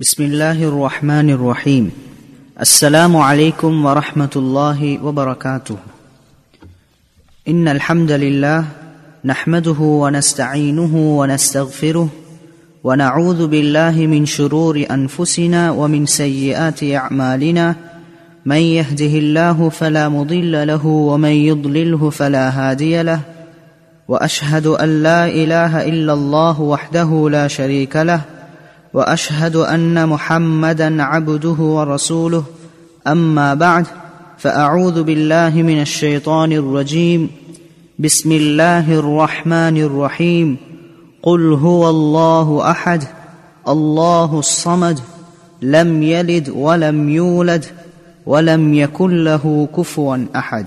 بسم الله الرحمن الرحيم السلام عليكم ورحمة الله وبركاته إن الحمد لله نحمده ونستعينه ونستغفره ونعوذ بالله من شرور أنفسنا ومن سيئات أعمالنا من يهده الله فلا مضل له ومن يضلله فلا هادي له واشهد ان لا اله الا الله وحده لا شريك له واشهد ان محمدا عبده ورسوله اما بعد فاعوذ بالله من الشيطان الرجيم بسم الله الرحمن الرحيم قل هو الله احد الله الصمد لم يلد ولم يولد ولم يكن له كفوا احد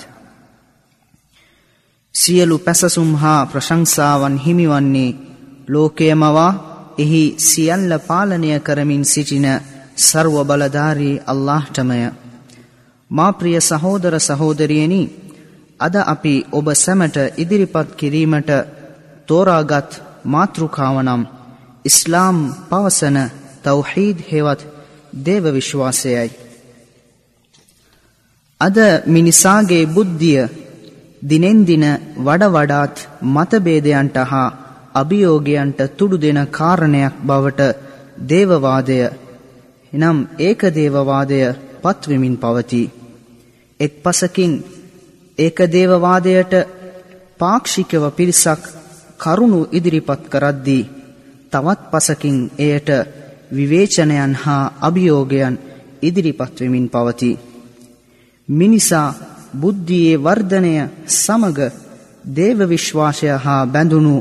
සියලු පැසසුම් හා ප්‍රශංසාවන් හිමිවන්නේ ලෝකයමවා එහි සියල්ල පාලනය කරමින් සිටින සර්ව බලධාරී අල්لهටමය. මා ප්‍රිය සහෝදර සහෝදරියනි අද අපි ඔබ සැමට ඉදිරිපත් කිරීමට තෝරාගත් මාතෘකාවනම් ඉස්ලාම් පවසන තවහීද් හෙවත් දේව විශ්වාසයයි. අද මිනිසාගේ බුද්ධිය දිනෙන් දින වඩ වඩාත් මතභේදයන්ට හා අභියෝගයන්ට තුඩු දෙන කාරණයක් බවට දේවවාදය එනම් ඒක දේවවාදය පත්වෙමින් පවතී. එක් පසකින් ඒක දේවවාදයට පාක්ෂිකව පිරිසක් කරුණු ඉදිරිපත් කරද්දී තවත් පසකින් එයට විවේචනයන් හා අභියෝගයන් ඉදිරිපත් වෙමින් පවතී. මිනිසා බුද්ධියේ වර්ධනය සමග දේව විශ්වාසය හා බැඳුණු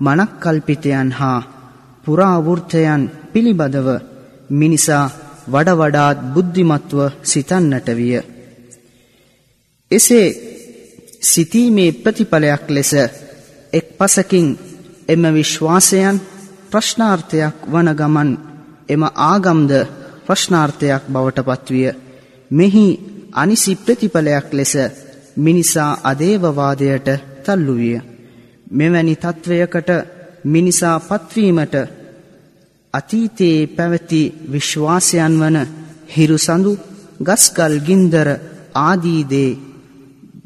මනක්කල්පිතයන් හා පුරාවෘර්තයන් පිළිබඳව මිනිසා වඩ වඩාත් බුද්ධිමත්ව සිතන්නට විය. එසේ සිතීමේ ප්‍රතිඵලයක් ලෙස එක් පසකින් එම විශ්වාසයන් ප්‍රශ්නාර්ථයක් වන ගමන් එම ආගම්ද ප්‍රශ්නාර්ථයක් බවට පත්විය. මෙහි අනිසි ප්‍රතිඵලයක් ලෙස මිනිසා අදේවවාදයට තල්ලු විය. මෙවැනි තත්ත්වයකට මිනිසා පත්වීමට අතීතයේ පැවති විශ්වාසයන් වන හිරුසඳු ගස්කල් ගින්දර ආදීදේ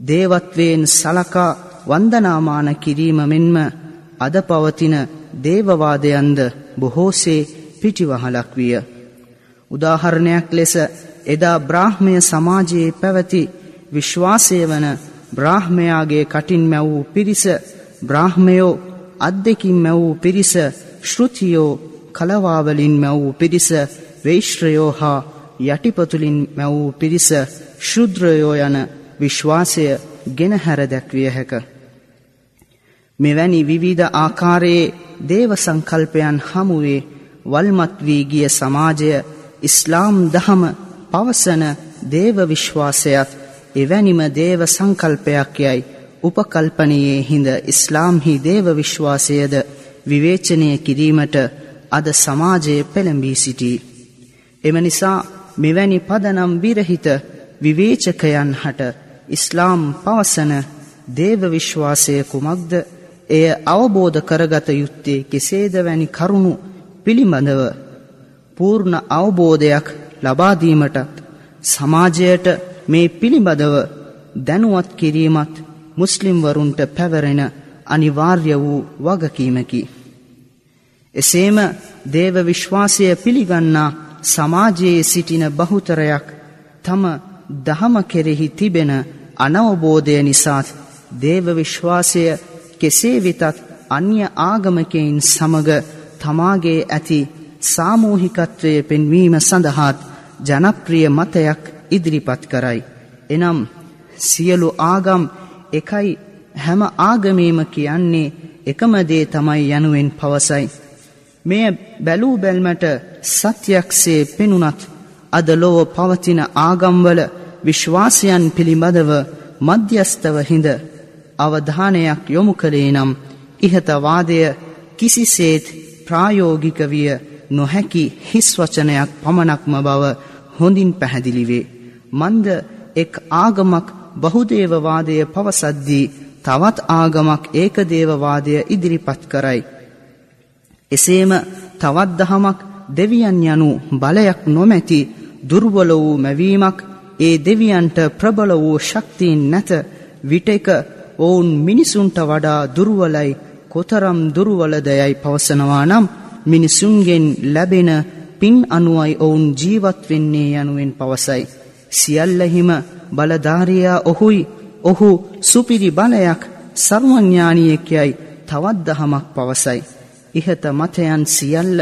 දේවත්වයෙන් සලකා වන්දනාමාන කිරීම මෙන්ම අද පවතින දේවවාදයන්ද බොහෝසේ පිටිවහලක් විය. උදාහරණයක් ලෙස එදා බ්‍රාහ්මය සමාජයේ පැවති විශ්වාසය වන බ්‍රාහ්මයාගේ කටින් මැවූ පිරිස බ්‍රාහ්මයෝ අද්දෙකින් මැවූ පිරිස ශ්ෘතියෝ කලවාවලින් මැවූ පිරිස වෛශ්‍රයෝ හා යටිපතුලින් මැවූ පිරිස ශුද්‍රයෝ යන විශ්වාසය ගෙනහැර දැක්විය හැක. මෙවැනි විවිධ ආකාරයේ දේව සංකල්පයන් හමුවේ වල්මත් වී ගිය සමාජය ඉස්ලාම් දහම පවසන දේව විශ්වාසයත් එවැනිම දේව සංකල්පයක් යයි උපකල්පනයේ හිඳ ඉස්ලාම්හි දේව විශ්වාසයද විවේචනය කිරීමට අද සමාජයේ පෙළඹී සිටී. එම නිසා මෙවැනි පදනම් විරහිත විවේචකයන් හට ඉස්ලාම් පවසන දේව විශ්වාසය කුමක්ද එය අවබෝධ කරගත යුත්තේ කෙසේද වැනි කරුණු පිළිබඳව පූර්ණ අවබෝධයක් ලබාදීමටත් සමාජයට මේ පිළිබඳව දැනුවත් කිරීමත් මුස්ලිම්වරුන්ට පැවරෙන අනිවාර්ය වූ වගකීමකි. එසේම දේව විශ්වාසය පිළිගන්නා සමාජයේ සිටින බහුතරයක් තම දහම කෙරෙහි තිබෙන අනවබෝධය නිසාත් දේව විශ්වාසය කෙසේ වෙතත් අන්‍ය ආගමකයින් සමග තමාගේ ඇති සාමූහිකත්වය පෙන්වීම සඳහාත් ජනප්‍රිය මතයක් ඉදිරිපත් කරයි. එනම් සියලු ආගම් එකයි හැම ආගමීම කියන්නේ එකමදේ තමයි යනුවෙන් පවසයි. මෙය බැලූ බැල්මට සත්‍යයක්සේ පෙනුනත් අද ලොව පවතින ආගම්වල විශ්වාසයන් පිළිබඳව මධ්‍යස්තව හිඳ අවධානයක් යොමු කළේ නම් ඉහතවාදය කිසිසේත් ප්‍රායෝගික විය නොහැකි හිස් වචනයක් පමණක්ම බව හොඳින් පැහැදිලිවේ. මන්ද එක් ආගමක් බහුදේවවාදය පවසද්දී තවත් ආගමක් ඒකදේවවාදය ඉදිරිපත් කරයි. එසේම තවත් දහමක් දෙවියන් යනු බලයක් නොමැති දුර්වල වූ මැවීමක් ඒ දෙවියන්ට ප්‍රබල වූ ශක්තියින් නැත විටෙක ඔවුන් මිනිසුන්ට වඩා දුර්වලයි කොතරම් දුර්වලදයයි පවසනවා නම් මිනිසුන්ගෙන් ලැබෙන පින් අනුවයි ඔවුන් ජීවත් වෙන්නේ යනුවෙන් පවසයි. සියල්ලහිම බලධාරයා ඔහුයි ඔහු සුපිරි බලයක් සර්වඥානියෙක්යයි තවත් දහමක් පවසයි. ඉහත මතයන් සියල්ල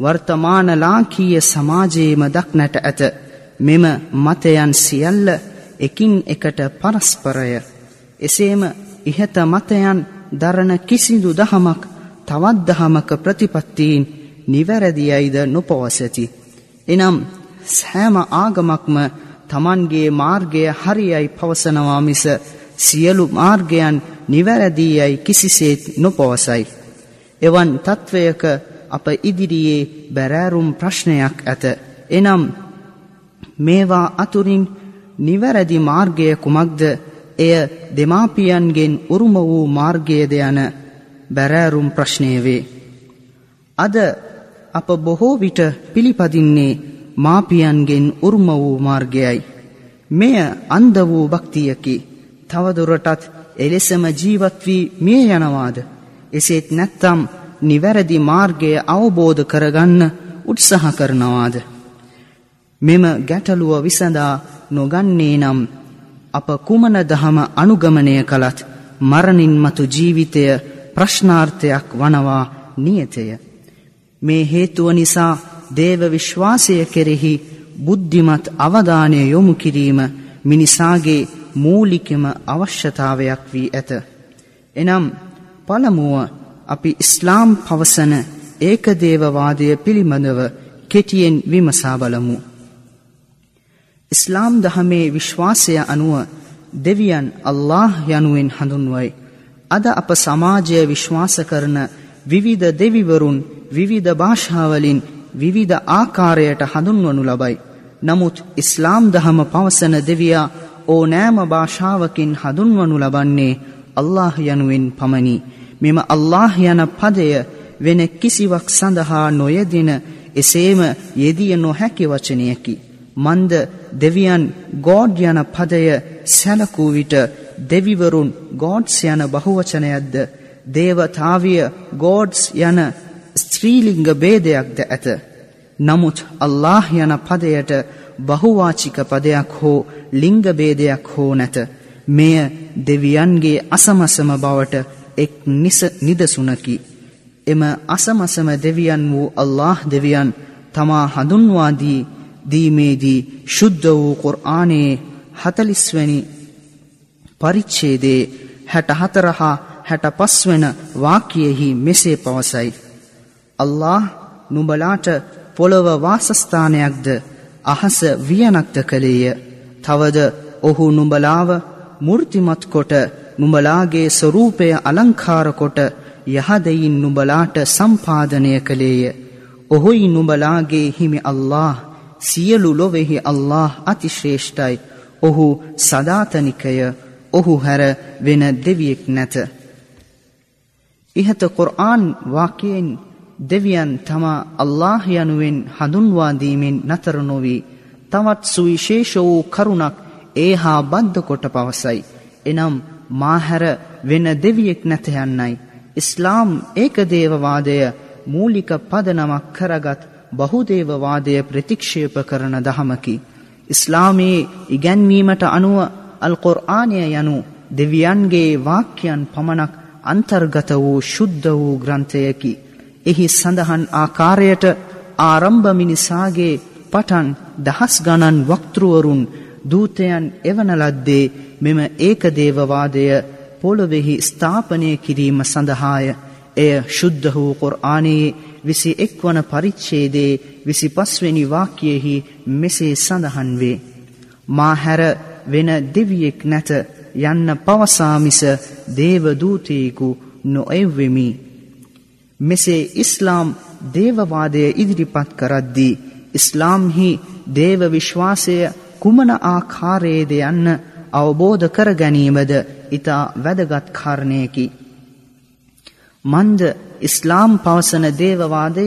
වර්තමාන ලාංකීය සමාජයේම දක්නට ඇත. මෙම මතයන් සියල්ල එකින් එකට පරස්පරය. එසේම ඉහත මතයන් දරන කිසිදු දහමක් තවත් දහමක ප්‍රතිපත්තීන් නිවැරදියයිද නොපවසති. එනම් සෑම ආගමක්ම තමන්ගේ මාර්ගය හරියයි පවසනවා මිස සියලු මාර්ගයන් නිවැරදියයි කිසිසේත් නොපවසයි. එවන් තත්ත්වයක අප ඉදිරියේ බැරෑරුම් ප්‍රශ්නයක් ඇත. එනම් මේවා අතුරින් නිවැරදි මාර්ගය කුමක්ද එය දෙමාපියන්ගෙන් උරුම වූ මාර්ගයද යන බැරෑරුම් ප්‍රශ්නය වේ. අද අප බොහෝ විට පිළිපදින්නේ මාපියන්ගෙන් උරුම වූ මාර්ගයයි. මෙය අන්ද වූ භක්තියකි. තවදුරටත් එලෙසම ජීවත් වී මිය යනවාද. එසේත් නැත්තම් නිවැරදි මාර්ගය අවබෝධ කරගන්න උත්සාහ කරනවාද. මෙම ගැටලුව විසඳා නොගන්නේ නම් අප කුමන දහම අනුගමනය කළත් මරණින් මතු ජීවිතය ප්‍රශ්නාර්ථයක් වනවා නියතය. මේ හේතුව නිසා දේව විශ්වාසය කෙරෙහි බුද්ධිමත් අවධානය යොමු කිරීම මිනිසාගේ මූලිකම අවශ්‍යතාවයක් වී ඇත. එනම් පළමුුව අපි ඉස්ලාම් පවසන ඒකදේවවාදය පිළිබඳව කෙටියෙන් විමසා බලමු. ඉස්ලාම් දහමේ විශ්වාසය අනුව දෙවියන් අල්له යනුවෙන් හඳුන්වයි. අද අප සමාජය විශ්වාස කරන විවිධ දෙවිවරුන් විවිධ භාෂාවලින් විවිධ ආකාරයට හඳුන්වනු ලබයි. නමුත් ඉස්ලාම් දහම පවසන දෙවියා ඕනෑම භාෂාවකින් හඳුන්වනු ලබන්නේ අල්له යනුවෙන් පමණි. මෙම අල්له යන පදය වෙන කිසිවක් සඳහා නොයදින එසේම යෙදිය නොහැකි වචනයකි. මන්ද දෙවියන් ගෝඩ් යන පදය සැලකූ විට දෙවිවරුන් ගෝඩ්ස් යන බහුවචනයක්ද දේවතාවිය ගෝඩ්ස් යන ස්ත්‍රීලිංග බේදයක්ද ඇත. නමුත් අල්له යන පදයට බහුවාචික පදයක් හෝ ලිංගබේදයක් හෝ නැත. මෙය දෙවියන්ගේ අසමසම බවට එක් නිස නිදසුනකි. එම අසමසම දෙවියන් වූ අල්له දෙවියන් තමා හඳුන්වාදී දීමේදී ශුද්ධ වූ කුර්ආනයේ හතලිස්වැනි පරිච්චේදේ හැටහතරහා හැට පස්වන වාකයෙහි මෙසේ පවසයි. අල්له නුඹලාට පොළොව වාසස්ථානයක්ද අහස වියනක්ද කළේය. තවද ඔහු නුඹලාව මුෘතිමත් කොට නුඹලාගේ ස්වරූපය අලංකාර කොට යහදයින් නුඹලාට සම්පාදනය කළේය. ඔහුයි නුඹලාගේ හිමි අල්له සියලු ලොවෙහි අල්له අතිශ්‍රේෂ්ඨයි. ඔහු සදාතනිකය ඔහු හැර වෙන දෙවියෙක් නැත. ඉහත කොරආන් වාකයෙන් දෙවියන් තමා අල්له යනුවෙන් හඳුන්වාදීමෙන් නතර නොවී තවත් සුවිශේෂ වූ කරුණක් ඒ හා බද්ධ කොට පවසයි. එනම් මාහැර වෙන දෙවියෙක් නැත යන්නයි. ඉස්ලාම් ඒකදේවවාදය මූලික පදනමක් කරගත් බහුදේවවාදය ප්‍රතික්ෂේප කරන දහමකි. ඉස්ලාමයේ ඉගැන්වීමට අනුව අල්කොර්ආනය යනු දෙවියන්ගේ වාක්‍යයන් පමණක් අන්තර්ගත වූ ශුද්ධ වූ ග්‍රන්ථයකි. එහි සඳහන් ආකාරයට ආරම්භ මිනිසාගේ පටන් දහස් ගණන් වක්තෘවරුන් දූතයන් එවන ලද්දේ මෙම ඒකදේවවාදය පොළොවෙහි ස්ථාපනය කිරීම සඳහාය එය ශුද්ධ වූ කුර්ආනයේ විසි එක්වන පරිච්ඡේදේ විසි පස්වෙනි වාක්‍යයෙහි මෙසේ සඳහන් වේ. මා හැර වෙන දෙවියෙක් නැත යන්න පවසාමිස දේවදූතයෙකු නොඑව්වෙමි. මෙසේ ඉස්ලාම් දේවවාදය ඉදිරිපත් කරද්දී ඉස්ලාම්හි දේව විශ්වාසය කුමන ආකාරයේද යන්න අවබෝධ කර ගැනීමද ඊතා වැදගත් කාරණයකි. මන්ද ඉස්ලාම් පවසන දේවවාදය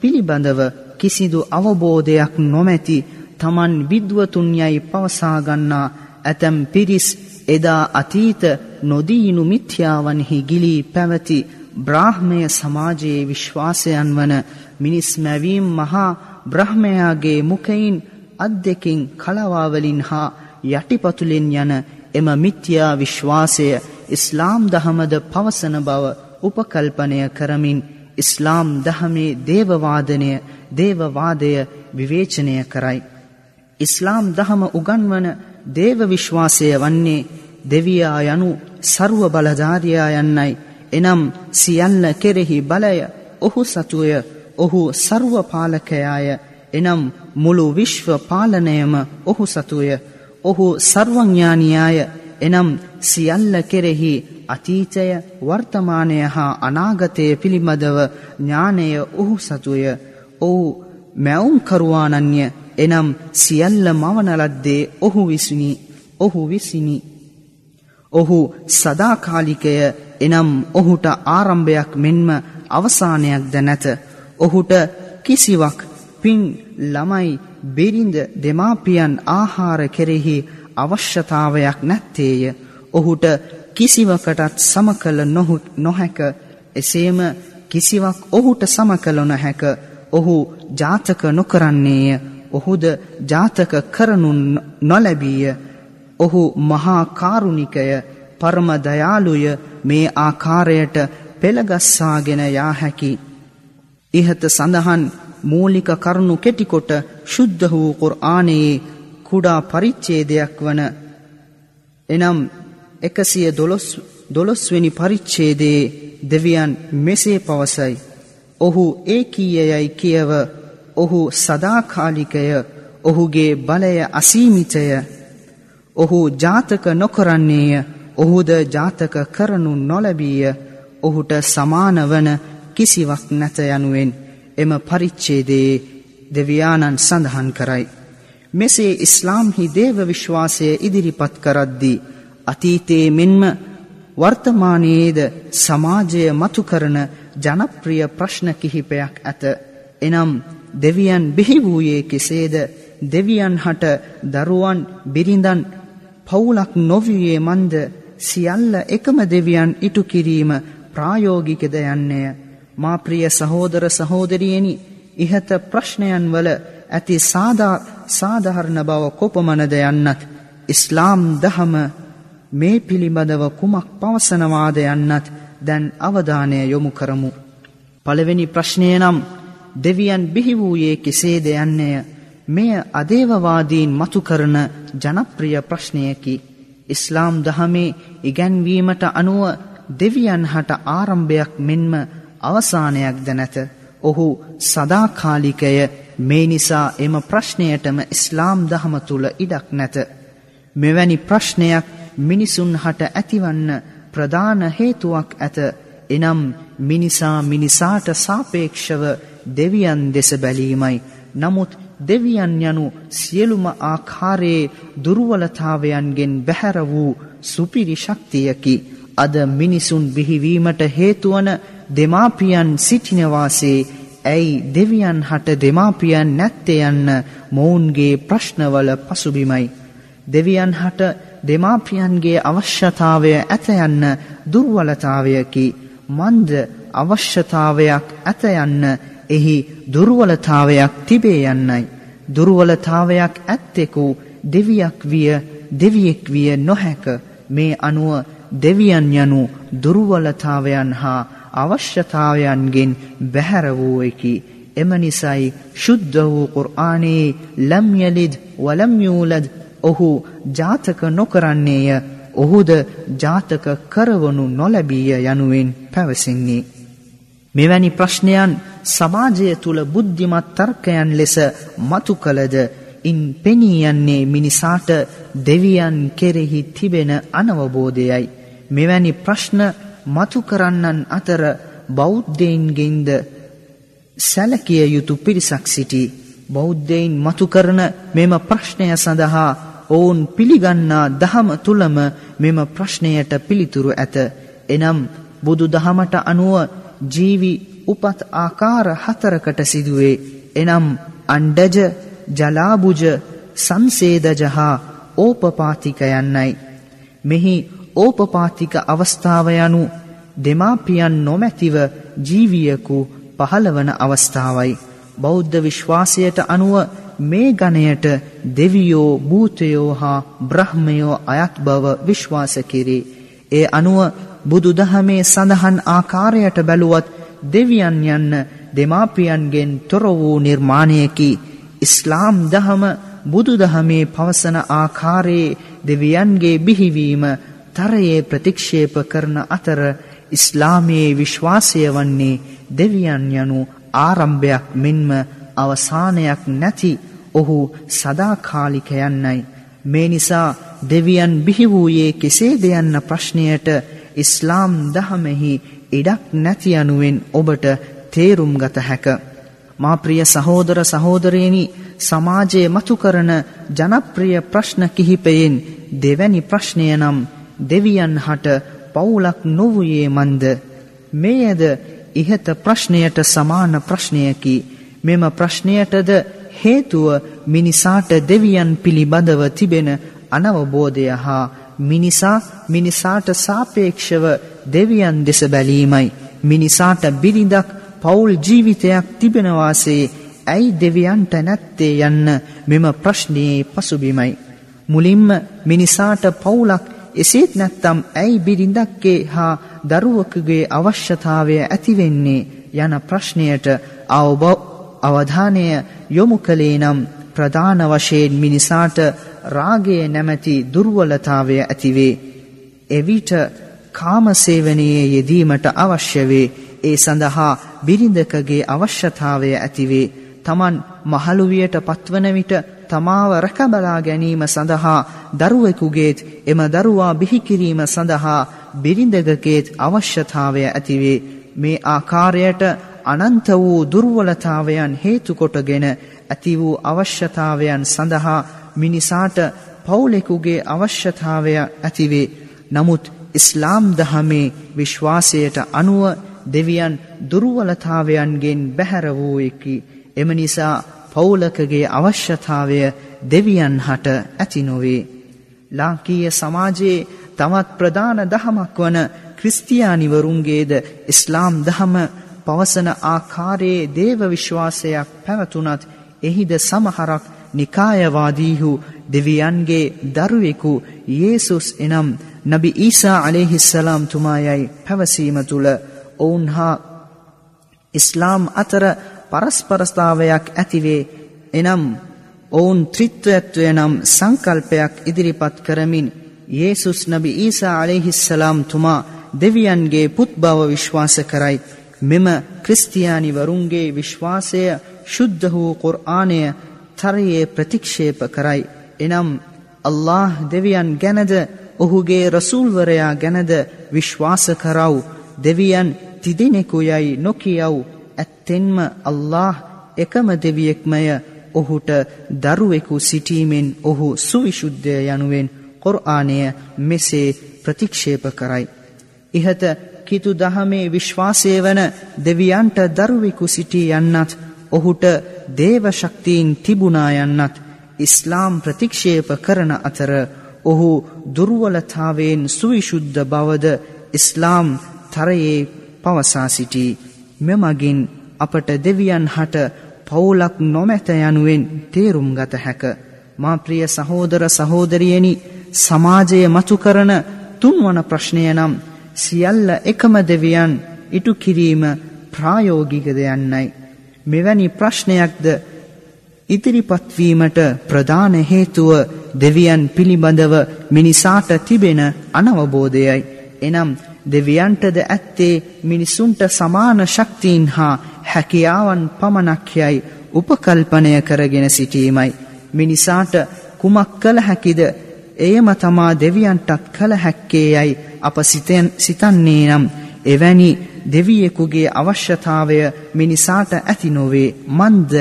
පිළිබඳව කිසිදු අවබෝධයක් නොමැති තමන් විද්වතුන් යයි පවසා ගන්නා ඇතැම් පිරිස් එදා අතීත නොදීනු මිත්‍යාවන්හි ගිලී පැවති බ්‍රාහ්මය සමාජයේ විශ්වාසයන් වන මිනිස් මැවීම් මහා බ්‍රහ්මයාගේ මුකයින් අත් දෙකින් කලවාවලින් හා යටිපතුලෙන් යන එම මිත්‍යා විශ්වාසය ඉස්ලාම් දහමද පවසන බව උපකල්පනය කරමින් ඉස්ලාම් දහමේ දේවවාදනය දේවවාදය විවේචනය කරයි. ඉස්ලාම් දහම උගන්වන දේව විශ්වාසය වන්නේ දෙවියා යනු සරුව බලධාරයා යන්නයි. එනම් සියල්ල කෙරෙහි බලය ඔහු සතුය ඔහු සර්ව පාලකයාය එනම් මුළු විශ්ව පාලනයම ඔහු සතුය ඔහු සර්වඥානියාය. එනම් සියල්ල කෙරෙහි අතීතය වර්තමානය හා අනාගතය පිළිබඳව ඥානය ඔහු සතුය. ඔහු මැවුම්කරුවානන්ය එනම් සියල්ල මවනලද්දේ ඔහු විසිනි. ඔහු විසිනි. ඔහු සදාකාලිකය එනම් ඔහුට ආරම්භයක් මෙන්ම අවසානයක්ද නැත. ඔහුට කිසිවක් පින් ළමයි බිරිඳ දෙමාපියන් ආහාර කෙරෙහි අවශ්‍යතාවයක් නැත්තේය. ඔහුට කිසිවකටත් සමකල නොහැක. එසේම කිසිවක් ඔහුට සමකල නොහැක. ඔහු ජාතක නොකරන්නේය. ඔහුද ජාතක කරනු නොලැබීය. ඔහු මහා කාරුණිකය පරම දයාලුය මේ ආකාරයට පෙළගස්සාගෙන යා හැකි. ඉහත සඳහන් මූලික කරුණු කෙටිකොට ශුද්ධ වූ කුර්ආනයේ කුඩා පරිච්ඡේදයක් වන. එනම් එකසිය දොළොස්වෙනි පරිච්ඡේදයේ දෙවියන් මෙසේ පවසයි. ඔහු ඒකීයයයි කියව. ඔහු සදාකාලිකය. ඔහුගේ බලය අසීමිතය. ඔහු ජාතක නොකරන්නේය. ඔහුද ජාතක කරනු නොලැබීය ඔහුට සමාන වන කිසිවක් නැත යනුවෙන් එම පරිච්ඡේදයේ දෙවියානන් සඳහන් කරයි. මෙසේ ඉස්ලාම්හි දේව විශ්වාසය ඉදිරිපත් කරද්දී අතීතයේ මෙන්ම වර්තමානයේද සමාජය මතු කරන ජනප්‍රිය ප්‍රශ්න කිහිපයක් ඇත. එනම් දෙවියන් බිහි වූයේ කෙසේද දෙවියන් හට දරුවන් බිරිඳන් පවුලක් නොවියේ මන්ද සියල්ල එකම දෙවියන් ඉටු කිරීම ප්‍රායෝගිකද යන්නේය. මා ප්‍රිය සහෝදර සහෝදරියනි ඉහත ප්‍රශ්නයන් වල ඇති සාධාරණ බව කොපමණද යන්නත් ඉස්ලාම් දහම මේ පිළිබඳව කුමක් පවසනවාද යන්නත් දැන් අවධානය යොමු කරමු. පළවෙනි ප්‍රශ්නය නම් දෙවියන් බිහි වූයේ කෙසේද යන්නේය මෙය අදේවවාදීන් මතු කරන ජනප්‍රිය ප්‍රශ්නයකි. ඉස්ලාම් දහමේ ඉගැන්වීමට අනුව දෙවියන් හට ආරම්භයක් මෙන්ම අවසානයක්ද නැත. ඔහු සදාකාලිකය මේ නිසා එම ප්‍රශ්නයටම ඉස්ලාම් දහම තුළ ඉඩක් නැත. මෙවැනි ප්‍රශ්නයක් මිනිසුන් හට ඇතිවන්න ප්‍රධාන හේතුවක් ඇත. එනම් මිනිසා මිනිසාට සාපේක්ෂව දෙවියන් දෙස බැලීමයි. නමුත් දෙවියන් යනු සියලුම ආකාරයේ දුර්වලතාවයන්ගෙන් බැහැර වූ සුපිරි ශක්තියකි. අද මිනිසුන් බිහිවීමට හේතුවන දෙමාපියන් සිටිනවාසේ ඇයි දෙවියන් හට දෙමාපියන් නැත්තේ යන්න මොවුන්ගේ ප්‍රශ්නවල පසුබිමයි. දෙවියන් හට දෙමාපියන්ගේ අවශ්‍යතාවය ඇත යන්න දුර්වලතාවයකි. මන්ද අවශ්‍යතාවයක් ඇත යන්න එහි දුර්වලතාවයක් තිබේ යන්නයි. දුර්වලතාවයක් ඇත්තෙකු දෙවියක් විය දෙවියෙක් විය නොහැක මේ අනුව දෙවියන් යනු දුර්වලතාවයන් හා අවශ්‍යතාවයන්ගෙන් බැහැර වූ එකි. එම නිසයි ශුද්ධ වූ කුර්ආනයේ ලම් යලිද් වලම් යූලද් ඔහු ජාතක නොකරන්නේය ඔහුද ජාතක කරවනු නොලැබීය යනුවෙන් පැවසෙන්නේ. මෙවැනි ප්‍රශ්නයන් සමාජය තුළ බුද්ධිමත් තර්කයන් ලෙස මතු කළද? ඉන් පෙනී යන්නේ මිනිසාට දෙවියන් කෙරෙහි තිබෙන අනවබෝධයයි. මෙවැනි ප්‍රශ්න මතු කරන්නන් අතර බෞද්ධයින්ගෙන්ද සැලකිය යුතු පිරිසක් සිටි. බෞද්ධයින් මතු කරන මෙම ප්‍රශ්නය සඳහා ඔවුන් පිළිගන්නා දහම තුළම මෙම ප්‍රශ්නයට පිළිතුරු ඇත. එනම් බුදු දහමට අනුව ජීවි උපත් ආකාර හතරකට සිදුවේ එනම් අණ්ඩජ ජලාබුජ සංසේදජ හා ඕපපාතික යන්නයි. මෙහි ඕපපාතික අවස්ථාව යනු දෙමාපියන් නොමැතිව ජීවියකු පහළවන අවස්ථාවයි. බෞද්ධ විශ්වාසයට අනුව මේ ගණයට දෙවියෝ භූතයෝ හා බ්‍රහ්මයෝ අයත් බව විශ්වාස කෙරේ. ඒ අනුව බුදු දහමේ සඳහන් ආකාරයට බැලුවත් දෙවියන් යන්න දෙමාපියන්ගෙන් තොර වූ නිර්මාණයකි. ඉස්ලාම් දහම බුදු දහමේ පවසන ආකාරයේ දෙවියන්ගේ බිහිවීම තරයේ ප්‍රතික්ෂේප කරන අතර ඉස්ලාමයේ විශ්වාසය වන්නේ දෙවියන් යනු ආරම්භයක් මෙන්ම අවසානයක් නැති ඔහු සදාකාලික යන්නයි. මේ නිසා දෙවියන් බිහි වූයේ කෙසේද යන්න ප්‍රශ්නයට ඉස්ලාම් දහමෙහි ඉඩක් නැති යනුවෙන් ඔබට තේරුම් ගත හැක. මා ප්‍රිය සහෝදර සහෝදරයනි සමාජයේ මතු කරන ජනප්‍රිය ප්‍රශ්න කිහිපයෙන් දෙවැනි ප්‍රශ්නය නම් දෙවියන් හට පවුලක් නොවුයේ මන්ද මේයද ඉහත ප්‍රශ්නයට සමාන ප්‍රශ්නයකි මෙම ප්‍රශ්නයටද හේතුව මිනිසාට දෙවියන් පිළිබඳව තිබෙන අනවබෝධය හා මිනිසා මිනිසාට සාපේක්ෂව දෙවියන් දෙස බැලීමයි. මිනිසාට බිරිඳක් පවුල් ජීවිතයක් තිබෙනවාසේ ඇයි දෙවියන්ට නැත්තේ යන්න මෙම ප්‍රශ්නයේ පසුබිමයි. මුලින්ම මිනිසාට පවුලක් එසේත් නැත්තම් ඇයි බිරිඳක්ගේ හා දරුවකගේ අවශ්‍යතාවය ඇතිවෙන්නේ යන ප්‍රශ්නයට අවධානය යොමු කළේ නම් ප්‍රධාන වශයෙන් මිනිසාට රාගය නැමැති දුර්වලතාවය ඇතිවේ. එවිට කාමසේවනයේ යෙදීමට අවශ්‍ය වේ. ඒ සඳහා බිරිඳකගේ අවශ්‍යතාවය ඇතිවේ. තමන් මහලුවියට පත්වන විට තමාව රැකබලා ගැනීම සඳහා දරුවෙකුගේත් එම දරුවා බිහිකිරීම සඳහා බිරිඳගකේත් අවශ්‍යතාවය ඇතිවේ. මේ ආකාරයට අනන්ත වූ දුර්වලතාවයන් හේතුකොටගෙන ඇති වූ අවශ්‍යතාවයන් සඳහා මිනිසාට පවුලෙකුගේ අවශ්‍යතාවය ඇතිවේ. නමුත් ඉස්ලාම් දහමේ විශ්වාසයට අනුව දෙවියන් දුර්වලතාවයන්ගෙන් බැහැර වූයෙකි. එම නිසා පවුලකගේ අවශ්‍යතාවය දෙවියන් හට ඇති නොවේ. ලාංකීය සමාජයේ තවත් ප්‍රධාන දහමක් වන ක්‍රිස්තියානිවරුන්ගේද ඉස්ලාම් දහම පවසන ආකාරයේ දේව විශ්වාසයක් පැවතුනත් එහිද සමහරක් නිකායවාදීහු දෙවියන්ගේ දරුවෙකු යේසුස් එනම් නබි ඊසා අලෙහිස්සලාම් තුමායයි පැවසීම තුළ ඔවුන් හා ඉස්ලාම් අතර පරස්පරස්ථාවයක් ඇතිවේ. එනම් ඔවුන් ත්‍රිත්වත්වය නම් සංකල්පයක් ඉදිරිපත් කරමින් යේසුස් නබි ඊසා අලෙහිස්සලාම් තුමා දෙවියන්ගේ පුත් බව විශ්වාස කරයි. මෙම ක්‍රිස්තියානිවරුන්ගේ විශ්වාසය ශුද්ධ වූ කුර්ආනය තරයේ ප්‍රතික්ෂේප කරයි. එනම් අල්له දෙවියන් ගැනද ඔහුගේ රසූල්වරයා ගැනද විශ්වාස කරව් දෙවියන් තිදිනෙකු යයි නොකියව් ඇත්තෙන්ම අල්له එකම දෙවියෙක්මය ඔහුට දරුවෙකු සිටීමෙන් ඔහු සුවිශුද්ධය යනුවෙන් කොරආනය මෙසේ ප්‍රතික්ෂේප කරයි. ඉහත කිතු දහමේ විශ්වාසය වන දෙවියන්ට දරුවෙකු සිටී යන්නත් ඔහුට දේව ශක්තියින් තිබුණා යන්නත් ඉස්ලාම් ප්‍රතික්ෂේප කරන අතර ඔහු දුර්වලතාවයෙන් සුවිශුද්ධ බවද ඉස්ලාම් තරයේ පවසා සිටී. මෙමගින් අපට දෙවියන් හට පවුලක් නොමැත යනුවෙන් තේරුම් ගත හැක. මා ප්‍රිය සහෝදර සහෝදරියනි සමාජය මතු කරන තුන්වන ප්‍රශ්නය නම් සියල්ල එකම දෙවියන් ඉටු කිරීම ප්‍රායෝගිකද යන්නයි. මෙවැනි ප්‍රශ්නයක්ද ඉදිරිපත්වීමට ප්‍රධාන හේතුව දෙවියන් පිළිබඳව මිනිසාට තිබෙන අනවබෝධයයි. එනම් දෙවියන්ටද ඇත්තේ මිනිසුන්ට සමාන ශක්තිීන් හා හැකියාවන් පමණක් යයි උපකල්පනය කරගෙන සිටීමයි. මිනිසාට කුමක් කළ හැකිද එයම තමා දෙවියන්ටත් කළ හැක්කේ යයි අප සිතන්නේ නම් එවැනි දෙවියෙකුගේ අවශ්‍යතාවය මිනිසාට ඇති නොවේ මන්ද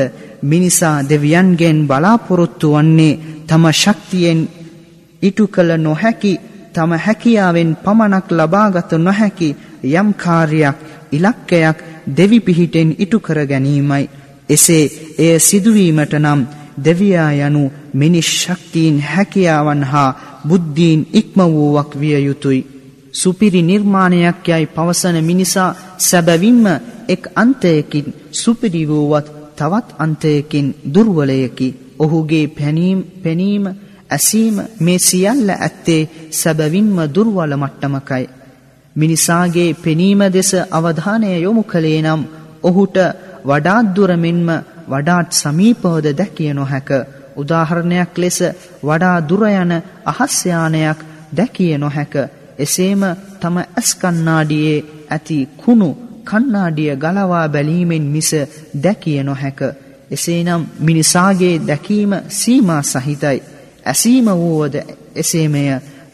මිනිසා දෙවියන්ගෙන් බලාපොරොත්තු වන්නේ තම ශක්තියෙන් ඉටු කළ නොහැකි තම හැකියාවෙන් පමණක් ලබාගත නොහැකි යම් කාර්යක් ඉලක්කයක් දෙවි පිහිටෙන් ඉටු කර ගැනීමයි එසේ එය සිදුවීමට නම් දෙවියා යනු මිනිස් ශක්තියින් හැකියාවන් හා බුද්ධීන් ඉක්ම වූවක් විය යුතුයි. සුපිරි නිර්මාණයක් යයි පවසන මිනිසා සැබවින්ම එක් අන්තයකින් සුපිරි වූවත් තවත් අන්තයකින් දුර්වලයකි. ඔහුගේ පැනීම් පෙනීම ඇසීම මේ සියල්ල ඇත්තේ සැබවින්ම දුර්වල මට්ටමකයි. මිනිසාගේ පෙනීම දෙස අවධානය යොමු කළේ නම් ඔහුට වඩාත් දුර මෙන්ම වඩාත් සමීපවද දැකිය නොහැක. උදාහරණයක් ලෙස වඩා දුර යන අහස් යානයක් දැකිය නොහැක. එසේම තම ඇස් කණ්ණාඩියේ ඇති කුණු කණ්ණාඩිය ගලවා බැලීමෙන් මිස දැකිය නොහැක. එසේනම් මිනිසාගේ දැකීම සීමා සහිතයි. ඇසීම වුවද එසේමය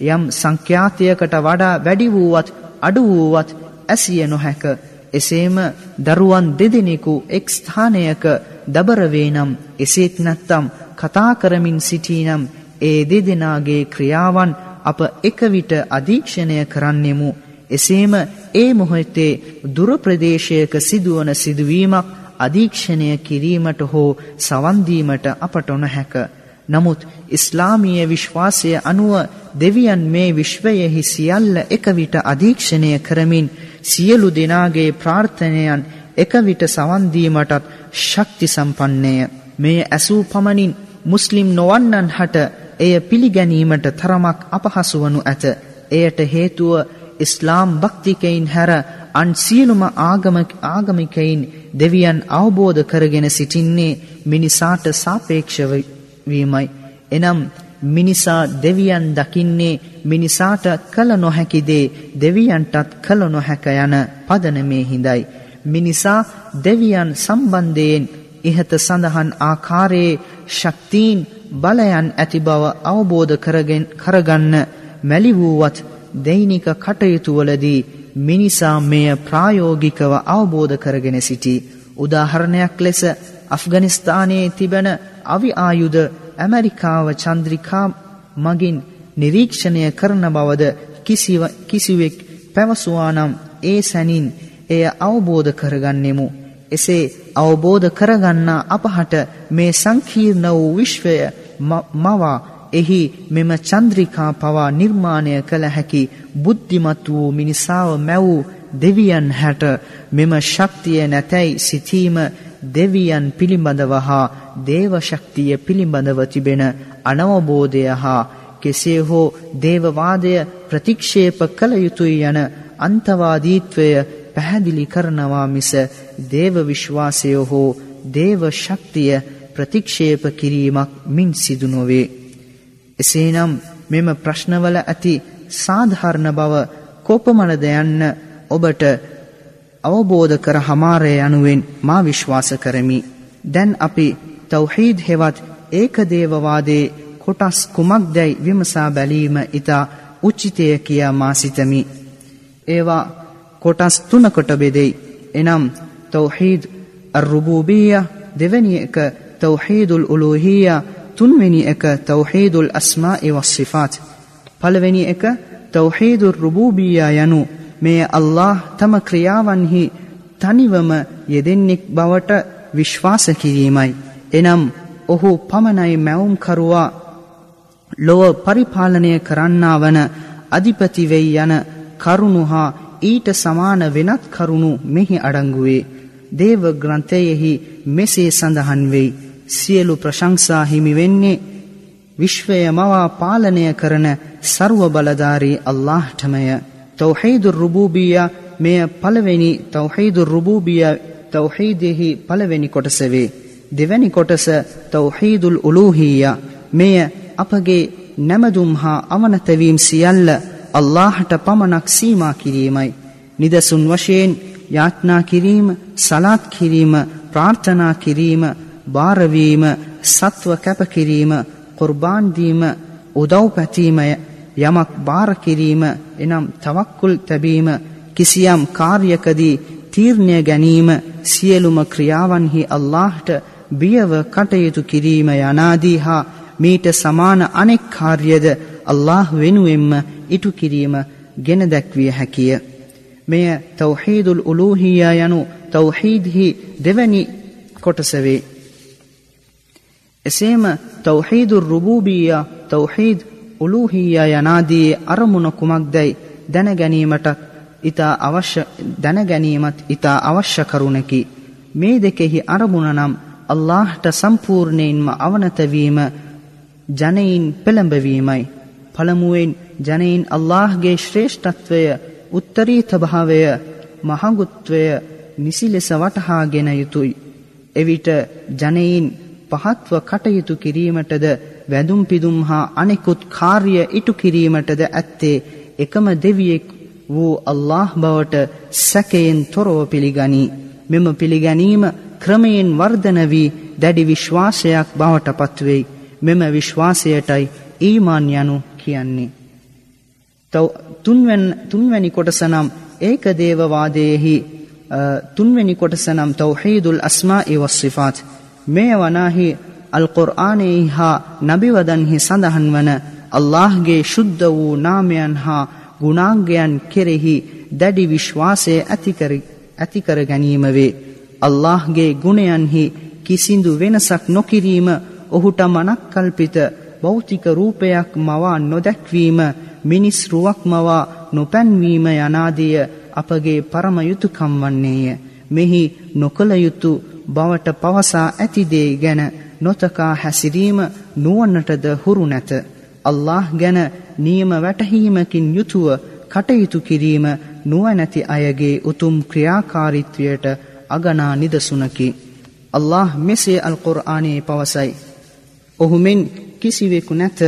යම් සංඛ්‍යාතයකට වඩා වැඩි වූවත් අඩු වූවත් ඇසිය නොහැක. එසේම දරුවන් දෙදෙනෙකු එක් ස්ථානයක දබරවේ නම් එසේත් නැත්තම් කතා කරමින් සිටීනම් ඒ දෙදෙනාගේ ක්‍රියාවන් අප එක විට අධීක්ෂණය කරන්නෙමු. එසේම ඒ මොහොතේ දුර ප්‍රදේශයක සිදුවන සිදුවීමක් අධීක්ෂණය කිරීමට හෝ සවන්දීමට අපට නොහැක. නමුත් ඉස්ලාමීය විශ්වාසය අනුව දෙවියන් මේ විශ්වයෙහි සියල්ල එක විට අධීක්ෂණය කරමින් සියලු දෙනාගේ ප්‍රාර්ථනයන් එක විට සවන්දීමටත් ශක්ති සම්පන්නය. මෙය ඇසූ පමණින් මුස්ලිම් නොවන්නන් හට එය පිළිගැනීමට තරමක් අපහසු වනු ඇත. එයට හේතුව ඉස්ලාම් භක්තිකයින් හැර අන් සියලුම ආගමිකයින් දෙවියන් අවබෝධ කරගෙන සිටින්නේ මිනිසාට සාපේක්ෂව වීමයි. එනම් මිනිසා දෙවියන් දකින්නේ මිනිසාට කල නොහැකි දේ දෙවියන්ටත් කල නොහැක යන පදනමේ හිඳයි. මිනිසා දෙවියන් සම්බන්ධයෙන් ඉහත සඳහන් ආකාරයේ ශක්තිීන් බලයන් ඇති බව අවබෝධ කරගෙන කරගන්න මැලි වූවත් දෛනික කටයුතුවලදී මිනිසා මෙය ප්‍රායෝගිකව අවබෝධ කරගෙන සිටි. උදාහරණයක් ලෙස අෆ්ගනිස්ථානයේ තිබෙන අවි ආයුධ ඇමරිකාව චන්ද්‍රිකා මගින් නිරීක්ෂණය කරන බවද කිසිවෙක් පැවසුවානම් ඒ සැනින් එය අවබෝධ කරගන්නෙමු. එසේ අවබෝධ කරගන්නා අපහට මේ සංකීර්ණ වූ විශ්වය මවා එහි මෙම චන්ද්‍රිකා පවා නිර්මාණය කළ හැකි බුද්ධිමත් වූ මිනිසාව මැවූ දෙවියන් හැට මෙම ශක්තිය නැතැයි සිතීම දෙවියන් පිළිබඳව හා දේව ශක්තිය පිළිබඳව තිබෙන අනවබෝධය හා කෙසේ හෝ දේවවාදය ප්‍රතික්ෂේප කළ යුතුයි යන අන්තවාදීත්වය පැහැදිලි කරනවා මිස දේව විශ්වාසය හෝ දේව ශක්තිය ප්‍රතික්ෂේප කිරීමක් මින් සිදු නොවේ. එසේනම් මෙම ප්‍රශ්නවල ඇති සාධාරණ බව කොපමණද යන්න ඔබට අවබෝධ කර හමාරය යනුවෙන් මා විශ්වාස කරමි. දැන් අපි තවහීද් හෙවත් ඒකදේවවාදේ කොටස් කුමක්දැයි විමසා බැලීම ඉතා උච්චිතය කියා මා සිතමි. ඒවා කොටස් තුනකොට බෙදෙයි. එනම් තවහීද් අර්රුබූබීය දෙවැනි එක තවහීදුල් උලූහීය තුන්වෙනි එක තවහීදුල් අස්මා ඉවස්සිෆාත්. පළවෙනි එක තවහීදුල් රුබූබීය යනු මේ අල්له තම ක්‍රියාවන්හි තනිවම යෙදෙන්නෙක් බවට විශ්වාස කිරීමයි. එනම් ඔහු පමණයි මැවුම්කරුවා ලොව පරිපාලනය කරන්නා වන අධිපතිවෙයි යන කරුණු හා ඊට සමාන වෙනත් කරුණු මෙහි අඩංගුවේ. දේව ග්‍රන්ථයෙහි මෙසේ සඳහන් වෙයි. සියලු ප්‍රශංසා හිමි වෙන්නේ විශ්වය මවා පාලනය කරන සර්ව බලධාරී අල්لهටමය. තවහීදුර් රුබූබියා මෙය පළවෙනි තවහීදුර් රුබූබියා තවහීදෙහි පළවෙනි කොටස වේ. දෙවැනි කොටස තවහීදුල් උලූහීයා මෙය අපගේ නැමදුම් හා අවනතවීම් සියල්ල අල්ලාහට පමණක් සීමා කිරීමයි. නිදසුන් වශයෙන් යාඥා කිරීම, සලාත් කිරීම, ප්‍රාර්ථනා කිරීම, බාරවීම, සත්ව කැප කිරීම, කුර්බාන් දීම, උදව් පැතීමය යමක් බාර කිරීම එනම් තවක්කුල් තැබීම කිසියම් කාර්යකදී තීරණය ගැනීම සියලුම ක්‍රියාවන්හි අල්ලාහට බියව කටයුතු කිරීම යනාදී හා මීට සමාන අනෙක් කාර්යද අල්ලාහ් වෙනුවෙන්ම ඉටු කිරීම ගෙන දැක්විය හැකිය. මෙය තවහීදුල් උලූහියා යනු තවහීද්හි දෙවැනි කොටසවේ එසේම තෞහීදුර් රුබූබියා තෞහීද් උලූහියා යනාදී අරමුණ කුමක්දයි දැන ගැනීමටත් ඊතා අවශ්‍ය දැන ගැනීමත් ඊතා අවශ්‍ය කරුණකි. මේ දෙකෙහි අරමුණ නම් අල්ලාහ්ට සම්පූර්ණයෙන්ම අවනත වීම ජනයින් පෙළඹවීමයි. පළමුවෙන් ජනයින් අල්ලාහ්ගේ ශ්‍රේෂ්ඨත්වය උත්තරීත භාවය මහඟුත්වය නිසි ලෙස වටහාගෙන යුතුය. එවිට ජනයින් පහත්ව කටයුතු කිරීමටද වැඳුම් පිදුම් හා අනෙකුත් කාර්ය ඉටු කිරීමටද ඇත්තේ එකම දෙවියෙක් වූ අල්ලාහ් බවට සැකයෙන් තොරව පිළිගනී. මෙම පිළිගැනීම ක්‍රමයෙන් වර්ධන වී දැඩි විශ්වාසයක් බවට පත්වෙයි. මෙම විශ්වාසයටයි ඊමාන් යනු කියන්නේ. තුන්වැනි කොටස නම් ඒක දේවවාදයෙහි තුන්වැනි කොටස නම් තෞහීදුල් අස්මා වස්සිෆාත් මේ වනාහි අල් කුර්ආනයේ හා නබිවදන්හි සඳහන් වන අල්ලාහ්ගේ ශුද්ධ වූ නාමයන් හා ගුණාංගයන් කෙරෙහි දැඩි විශ්වාසය ඇති කර ගැනීම වේ. අල්ලාහ්ගේ ගුණයන්හි කිසිදු වෙනසක් නොකිරීම ඔහුට මනක්කල්පිත භෞතික රූපයක් මවා නොදැක්වීම මිනිස් රුවක් මවා නොපැන්වීම යනාදිය අපගේ පරම යුතුයකම් වන්නේය. මෙහි නොකල යුතු බවට පවසා ඇති දේ ගැන නොතකා හැසිරීම නුවන්නටද හුරු නැත. අල්ලාහ් ගැන නියම වැටහීමකින් යුතුව කටයුතු කිරීම නුවණැති අයගේ උතුම් ක්‍රියාකාරීත්වයට අගනා නිදසුනකි. අල්ලාහ් මෙසේ අල් කුර්ආනයේ පවසයි. ඔහු මෙන් කිසිවෙකු නැත.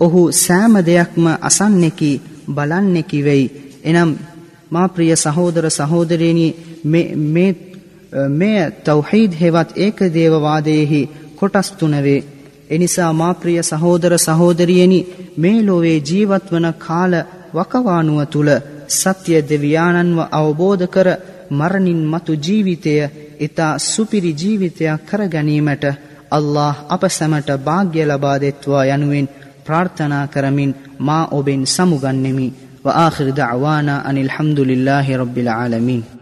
ඔහු සෑම දෙයක්ම අසන්නෙකි බලන්නෙකි වෙයි. එනම් මා ප්‍රිය සහෝදර සහෝදරයනි මේ තවහීද් හෙවත් ඒක දේවවාදයෙහි කොටස් තුනවේ. එනිසා මා ප්‍රිය සහෝදර සහෝදරියනි මේ ලෝවේ ජීවත් වන කාල වකවානුව තුල සත්‍ය දෙවියාණන්ව අවබෝධ කර මරණින් මතු ජීවිතය ඊතා සුපිරි ජීවිතයක් කර ගැනීමට අල්ලාහ් අප සැමට වාග්ය ලබා දෙත්වා යනුවෙන් ප්‍රාර්ථනා කරමින් මා ඔබෙන් සමුගන්නෙමි وآخر دعوانا أن الحمد لله رب العالمين